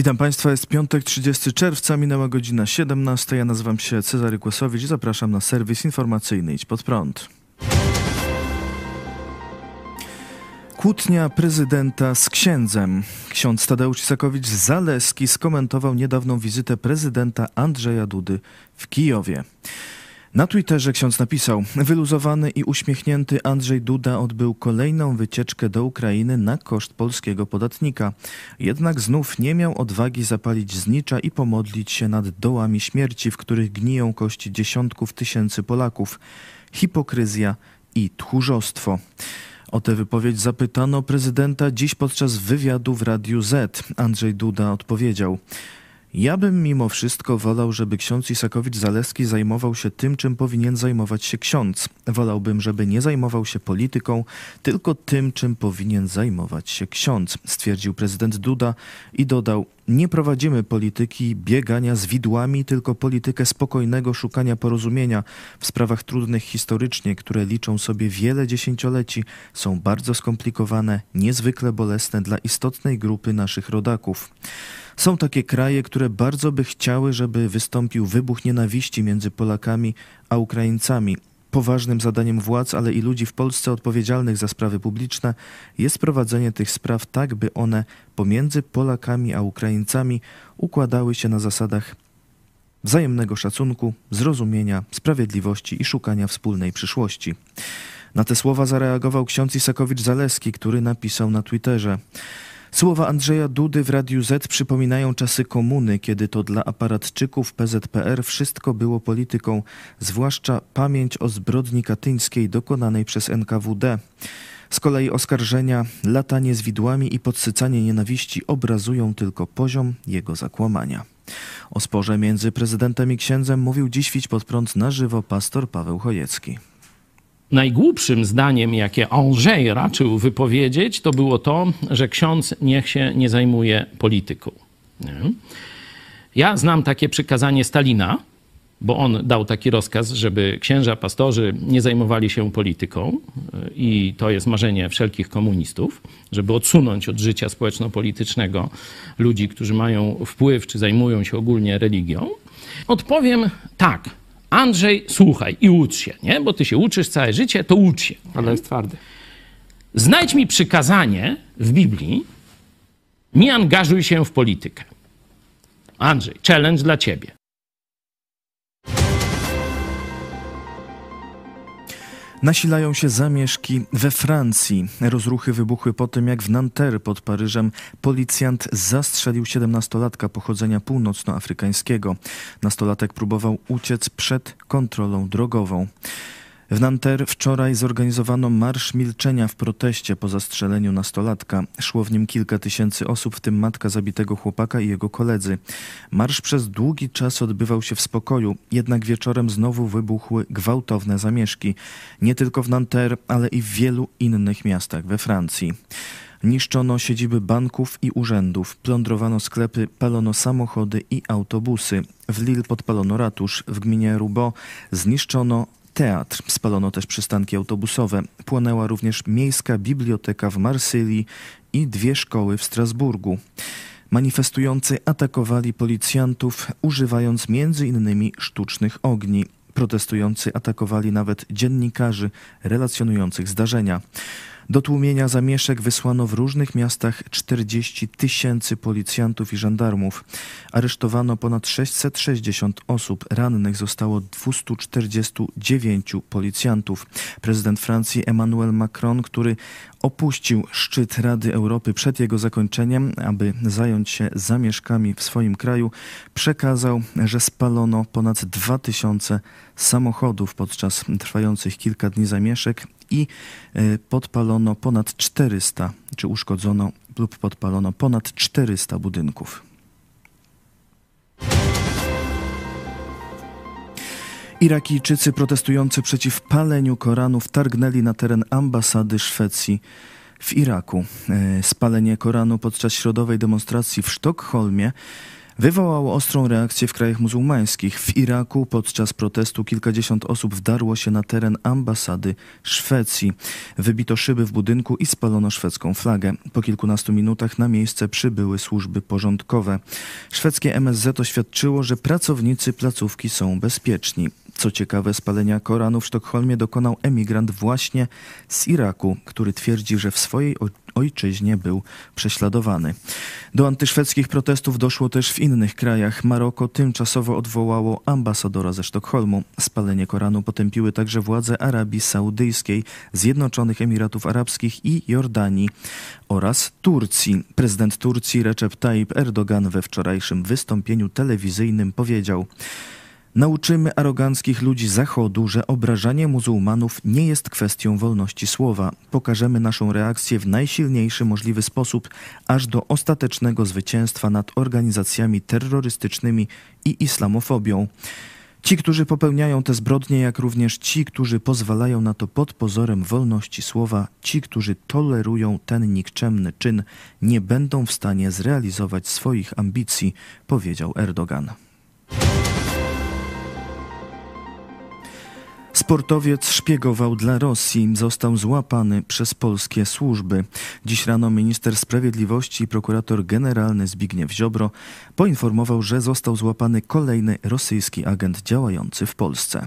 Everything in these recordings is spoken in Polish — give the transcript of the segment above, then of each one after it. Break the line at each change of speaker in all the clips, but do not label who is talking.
Witam Państwa, jest piątek 30 czerwca, minęła godzina 17. Ja nazywam się Cezary Kłosowicz i zapraszam na serwis informacyjny Idź Pod Prąd. Kłótnia prezydenta z księdzem. Ksiądz Tadeusz Isakowicz-Zaleski skomentował niedawną wizytę prezydenta Andrzeja Dudy w Kijowie. Na Twitterze ksiądz napisał: Wyluzowany i uśmiechnięty Andrzej Duda odbył kolejną wycieczkę do Ukrainy na koszt polskiego podatnika. Jednak znów nie miał odwagi zapalić znicza i pomodlić się nad dołami śmierci, w których gniją kości dziesiątków tysięcy Polaków. Hipokryzja i tchórzostwo. O tę wypowiedź zapytano prezydenta dziś podczas wywiadu w Radiu Z. Andrzej Duda odpowiedział: ja bym mimo wszystko wolał, żeby ksiądz Isakowicz-Zaleski zajmował się tym, czym powinien zajmować się ksiądz. Wolałbym, żeby nie zajmował się polityką, tylko tym, czym powinien zajmować się ksiądz, stwierdził prezydent Duda i dodał: Nie prowadzimy polityki biegania z widłami, tylko politykę spokojnego szukania porozumienia w sprawach trudnych historycznie, które liczą sobie wiele dziesięcioleci, są bardzo skomplikowane, niezwykle bolesne dla istotnej grupy naszych rodaków. Są takie kraje, które bardzo by chciały, żeby wystąpił wybuch nienawiści między Polakami a Ukraińcami. Poważnym zadaniem władz, ale i ludzi w Polsce odpowiedzialnych za sprawy publiczne jest prowadzenie tych spraw tak, by one pomiędzy Polakami a Ukraińcami układały się na zasadach wzajemnego szacunku, zrozumienia, sprawiedliwości i szukania wspólnej przyszłości. Na te słowa zareagował ksiądz Isakowicz-Zaleski, który napisał na Twitterze – Słowa Andrzeja Dudy w Radiu Z przypominają czasy komuny, kiedy to dla aparatczyków PZPR wszystko było polityką, zwłaszcza pamięć o zbrodni katyńskiej dokonanej przez NKWD. Z kolei oskarżenia, latanie z widłami i podsycanie nienawiści obrazują tylko poziom jego zakłamania. O sporze między prezydentem i księdzem mówił dziś Wić pod prąd na żywo pastor Paweł Chojecki
najgłupszym zdaniem, jakie Andrzej raczył wypowiedzieć, to było to, że ksiądz niech się nie zajmuje polityką. Nie? Ja znam takie przykazanie Stalina, bo on dał taki rozkaz, żeby księża, pastorzy nie zajmowali się polityką i to jest marzenie wszelkich komunistów, żeby odsunąć od życia społeczno-politycznego ludzi, którzy mają wpływ czy zajmują się ogólnie religią. Odpowiem tak. Andrzej, słuchaj i ucz się, nie? Bo ty się uczysz całe życie, to ucz się.
Ale jest twardy.
Znajdź mi przykazanie w Biblii, nie angażuj się w politykę. Andrzej, challenge dla ciebie.
Nasilają się zamieszki we Francji. Rozruchy wybuchły po tym, jak w Nanterre pod Paryżem policjant zastrzelił 17-latka pochodzenia północnoafrykańskiego. Nastolatek próbował uciec przed kontrolą drogową. W Nanterre wczoraj zorganizowano Marsz Milczenia w proteście po zastrzeleniu nastolatka. Szło w nim kilka tysięcy osób, w tym matka zabitego chłopaka i jego koledzy. Marsz przez długi czas odbywał się w spokoju, jednak wieczorem znowu wybuchły gwałtowne zamieszki. Nie tylko w Nanterre, ale i w wielu innych miastach we Francji. Niszczono siedziby banków i urzędów, plądrowano sklepy, palono samochody i autobusy. W Lille podpalono ratusz, w gminie Roubaix zniszczono teatr. Spalono też przystanki autobusowe. Płonęła również miejska biblioteka w Marsylii i dwie szkoły w Strasburgu. Manifestujący atakowali policjantów, używając m.in. sztucznych ogni. Protestujący atakowali nawet dziennikarzy relacjonujących zdarzenia. Do tłumienia zamieszek wysłano w różnych miastach 40 tysięcy policjantów i żandarmów. Aresztowano ponad 660 osób. Rannych zostało 249 policjantów. Prezydent Francji Emmanuel Macron, który opuścił szczyt Rady Europy przed jego zakończeniem, aby zająć się zamieszkami w swoim kraju, przekazał, że spalono ponad 2000 samochodów podczas trwających kilka dni zamieszek i e, podpalono ponad 400, czy uszkodzono lub podpalono ponad 400 budynków. Irakijczycy protestujący przeciw paleniu Koranu wtargnęli na teren ambasady Szwecji w Iraku. E, spalenie Koranu podczas środowej demonstracji w Sztokholmie wywołało ostrą reakcję w krajach muzułmańskich. W Iraku podczas protestu kilkadziesiąt osób wdarło się na teren ambasady Szwecji. Wybito szyby w budynku i spalono szwedzką flagę. Po kilkunastu minutach na miejsce przybyły służby porządkowe. Szwedzkie MSZ oświadczyło, że pracownicy placówki są bezpieczni. Co ciekawe, spalenia Koranu w Sztokholmie dokonał emigrant właśnie z Iraku, który twierdzi, że w swojej ojczyźnie był prześladowany. Do antyszwedzkich protestów doszło też w innych krajach. Maroko tymczasowo odwołało ambasadora ze Sztokholmu. Spalenie Koranu potępiły także władze Arabii Saudyjskiej, Zjednoczonych Emiratów Arabskich i Jordanii oraz Turcji. Prezydent Turcji Recep Tayyip Erdogan we wczorajszym wystąpieniu telewizyjnym powiedział: Nauczymy aroganckich ludzi Zachodu, że obrażanie muzułmanów nie jest kwestią wolności słowa. Pokażemy naszą reakcję w najsilniejszy możliwy sposób, aż do ostatecznego zwycięstwa nad organizacjami terrorystycznymi i islamofobią. Ci, którzy popełniają te zbrodnie, jak również ci, którzy pozwalają na to pod pozorem wolności słowa, ci, którzy tolerują ten nikczemny czyn, nie będą w stanie zrealizować swoich ambicji, powiedział Erdogan. Sportowiec szpiegował dla Rosji, został złapany przez polskie służby. Dziś rano minister sprawiedliwości i prokurator generalny Zbigniew Ziobro poinformował, że został złapany kolejny rosyjski agent działający w Polsce.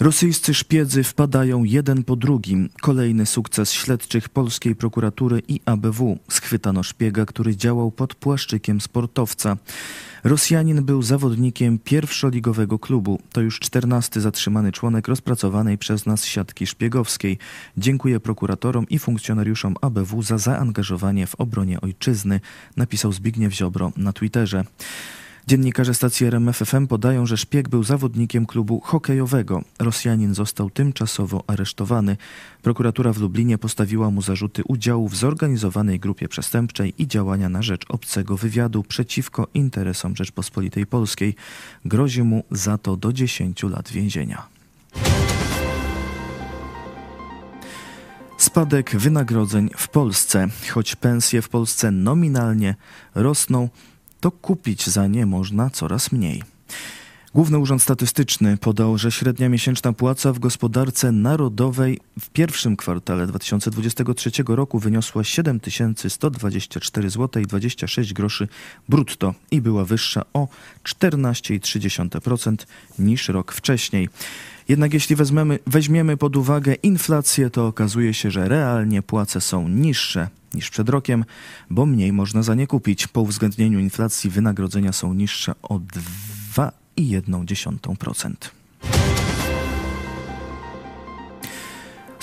Rosyjscy szpiedzy wpadają jeden po drugim. Kolejny sukces śledczych polskiej prokuratury i ABW. Schwytano szpiega, który działał pod płaszczykiem sportowca. Rosjanin był zawodnikiem pierwszoligowego klubu. To już czternasty zatrzymany członek rozpracowanej przez nas siatki szpiegowskiej. Dziękuję prokuratorom i funkcjonariuszom ABW za zaangażowanie w obronie ojczyzny, napisał Zbigniew Ziobro na Twitterze. Dziennikarze stacji RMFFM podają, że szpieg był zawodnikiem klubu hokejowego. Rosjanin został tymczasowo aresztowany. Prokuratura w Lublinie postawiła mu zarzuty udziału w zorganizowanej grupie przestępczej i działania na rzecz obcego wywiadu przeciwko interesom Rzeczpospolitej Polskiej. Grozi mu za to do 10 lat więzienia. Spadek wynagrodzeń w Polsce. Choć pensje w Polsce nominalnie rosną, to kupić za nie można coraz mniej. Główny Urząd Statystyczny podał, że średnia miesięczna płaca w gospodarce narodowej w pierwszym kwartale 2023 roku wyniosła 7124 zł i 26 groszy brutto i była wyższa o 14,3% niż rok wcześniej. Jednak jeśli weźmiemy, weźmiemy pod uwagę inflację, to okazuje się, że realnie płace są niższe niż przed rokiem, bo mniej można za nie kupić. Po uwzględnieniu inflacji wynagrodzenia są niższe o 2,1%.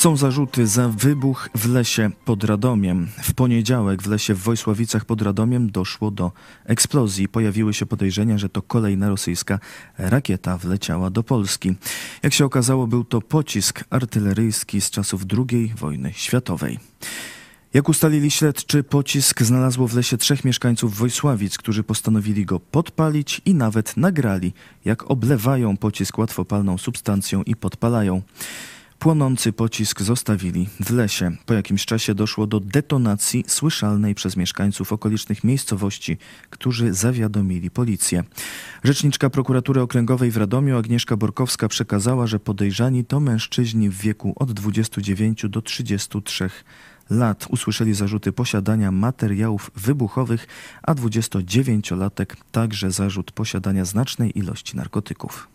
Są zarzuty za wybuch w lesie pod Radomiem. W poniedziałek w lesie w Wojsławicach pod Radomiem doszło do eksplozji. Pojawiły się podejrzenia, że to kolejna rosyjska rakieta wleciała do Polski. Jak się okazało, był to pocisk artyleryjski z czasów II wojny światowej. Jak ustalili śledczy, pocisk znalazło w lesie trzech mieszkańców Wojsławic, którzy postanowili go podpalić i nawet nagrali, jak oblewają pocisk łatwopalną substancją i podpalają. Płonący pocisk zostawili w lesie. Po jakimś czasie doszło do detonacji słyszalnej przez mieszkańców okolicznych miejscowości, którzy zawiadomili policję. Rzeczniczka prokuratury okręgowej w Radomiu Agnieszka Borkowska przekazała, że podejrzani to mężczyźni w wieku od 29 do 33 lat usłyszeli zarzuty posiadania materiałów wybuchowych, a 29-latek także zarzut posiadania znacznej ilości narkotyków.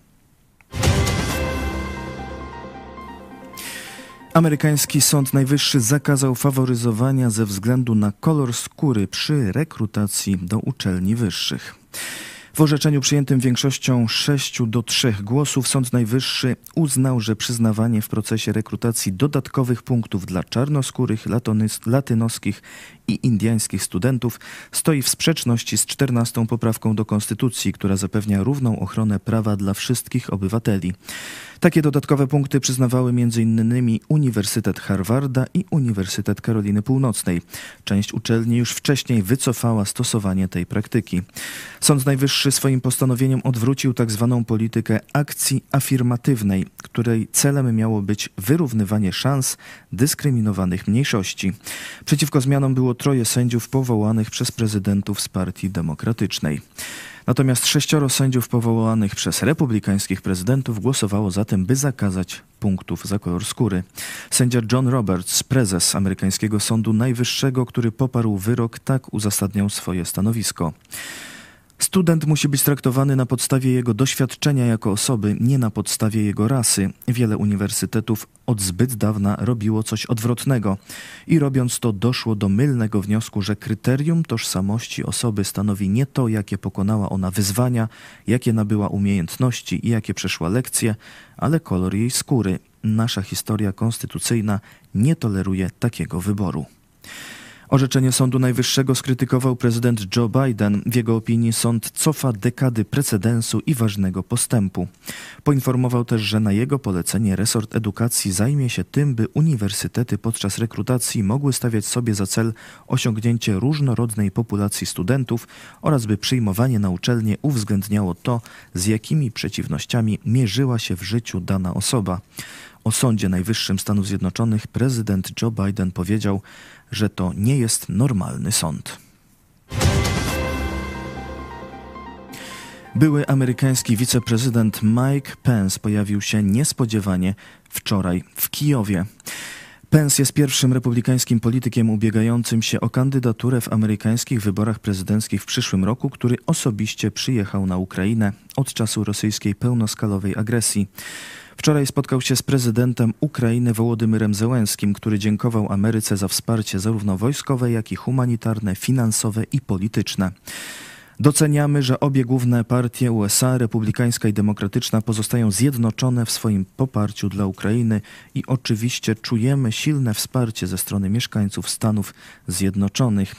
Amerykański Sąd Najwyższy zakazał faworyzowania ze względu na kolor skóry przy rekrutacji do uczelni wyższych. W orzeczeniu przyjętym większością 6 do 3 głosów Sąd Najwyższy uznał, że przyznawanie w procesie rekrutacji dodatkowych punktów dla czarnoskórych, latynoskich i indiańskich studentów stoi w sprzeczności z 14 poprawką do Konstytucji, która zapewnia równą ochronę prawa dla wszystkich obywateli. Takie dodatkowe punkty przyznawały m.in. Uniwersytet Harvarda i Uniwersytet Karoliny Północnej. Część uczelni już wcześniej wycofała stosowanie tej praktyki. Sąd Najwyższy swoim postanowieniem odwrócił tzw. Tak politykę akcji afirmatywnej, której celem miało być wyrównywanie szans dyskryminowanych mniejszości. Przeciwko zmianom było troje sędziów powołanych przez prezydentów z Partii Demokratycznej. Natomiast sześcioro sędziów powołanych przez republikańskich prezydentów głosowało za tym, by zakazać punktów za kolor skóry. Sędzia John Roberts, prezes amerykańskiego Sądu Najwyższego, który poparł wyrok, tak uzasadniał swoje stanowisko. Student musi być traktowany na podstawie jego doświadczenia jako osoby, nie na podstawie jego rasy. Wiele uniwersytetów od zbyt dawna robiło coś odwrotnego i robiąc to doszło do mylnego wniosku, że kryterium tożsamości osoby stanowi nie to, jakie pokonała ona wyzwania, jakie nabyła umiejętności i jakie przeszła lekcje, ale kolor jej skóry. Nasza historia konstytucyjna nie toleruje takiego wyboru. Orzeczenie Sądu Najwyższego skrytykował prezydent Joe Biden. W jego opinii sąd cofa dekady precedensu i ważnego postępu. Poinformował też, że na jego polecenie resort edukacji zajmie się tym, by uniwersytety podczas rekrutacji mogły stawiać sobie za cel osiągnięcie różnorodnej populacji studentów oraz by przyjmowanie na uczelnie uwzględniało to, z jakimi przeciwnościami mierzyła się w życiu dana osoba. O Sądzie Najwyższym Stanów Zjednoczonych prezydent Joe Biden powiedział, że to nie jest normalny sąd. Były amerykański wiceprezydent Mike Pence pojawił się niespodziewanie wczoraj w Kijowie. Pence jest pierwszym republikańskim politykiem ubiegającym się o kandydaturę w amerykańskich wyborach prezydenckich w przyszłym roku, który osobiście przyjechał na Ukrainę od czasu rosyjskiej pełnoskalowej agresji. Wczoraj spotkał się z prezydentem Ukrainy Wołodymyrem Zełenskim, który dziękował Ameryce za wsparcie zarówno wojskowe, jak i humanitarne, finansowe i polityczne. Doceniamy, że obie główne partie USA, republikańska i demokratyczna, pozostają zjednoczone w swoim poparciu dla Ukrainy i oczywiście czujemy silne wsparcie ze strony mieszkańców Stanów Zjednoczonych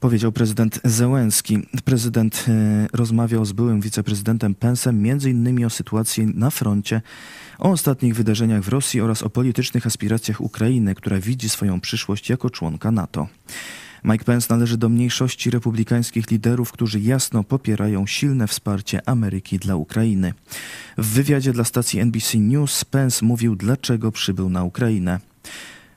powiedział prezydent Zełenski. Prezydent e, rozmawiał z byłym wiceprezydentem Pensem innymi o sytuacji na froncie, o ostatnich wydarzeniach w Rosji oraz o politycznych aspiracjach Ukrainy, która widzi swoją przyszłość jako członka NATO. Mike Pence należy do mniejszości republikańskich liderów, którzy jasno popierają silne wsparcie Ameryki dla Ukrainy. W wywiadzie dla stacji NBC News Pence mówił, dlaczego przybył na Ukrainę.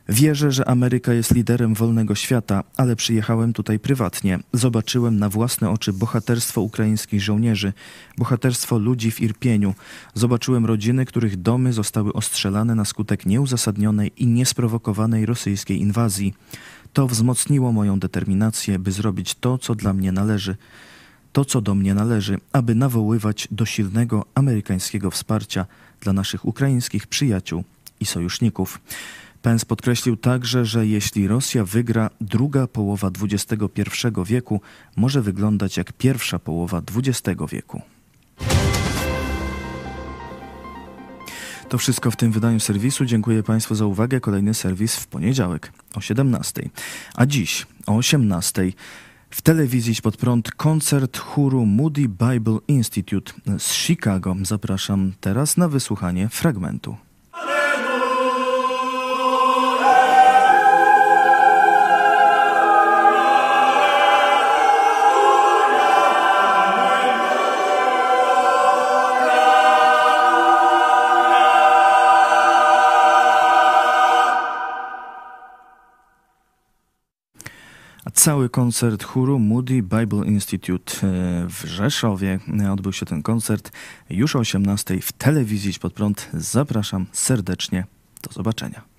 Wierzę, że Ameryka jest liderem wolnego świata, ale przyjechałem tutaj prywatnie. Zobaczyłem na własne oczy bohaterstwo ukraińskich żołnierzy, bohaterstwo ludzi w Irpieniu. Zobaczyłem rodziny, których domy zostały ostrzelane na skutek nieuzasadnionej i niesprowokowanej rosyjskiej inwazji. To wzmocniło moją determinację, by zrobić to, co dla mnie należy. To, co do mnie należy, aby nawoływać do silnego amerykańskiego wsparcia dla naszych ukraińskich przyjaciół i sojuszników. Pence podkreślił także, że jeśli Rosja wygra, druga połowa XXI wieku może wyglądać jak pierwsza połowa XX wieku. To wszystko w tym wydaniu serwisu. Dziękuję Państwu za uwagę. Kolejny serwis w poniedziałek o 17. A dziś o 18. W telewizji pod prąd koncert chóru Moody Bible Institute z Chicago. Zapraszam teraz na wysłuchanie fragmentu. Cały koncert chóru Moody Bible Institute e, w Rzeszowie. Odbył się ten koncert już o 18 w telewizji pod prąd. Zapraszam serdecznie. Do zobaczenia.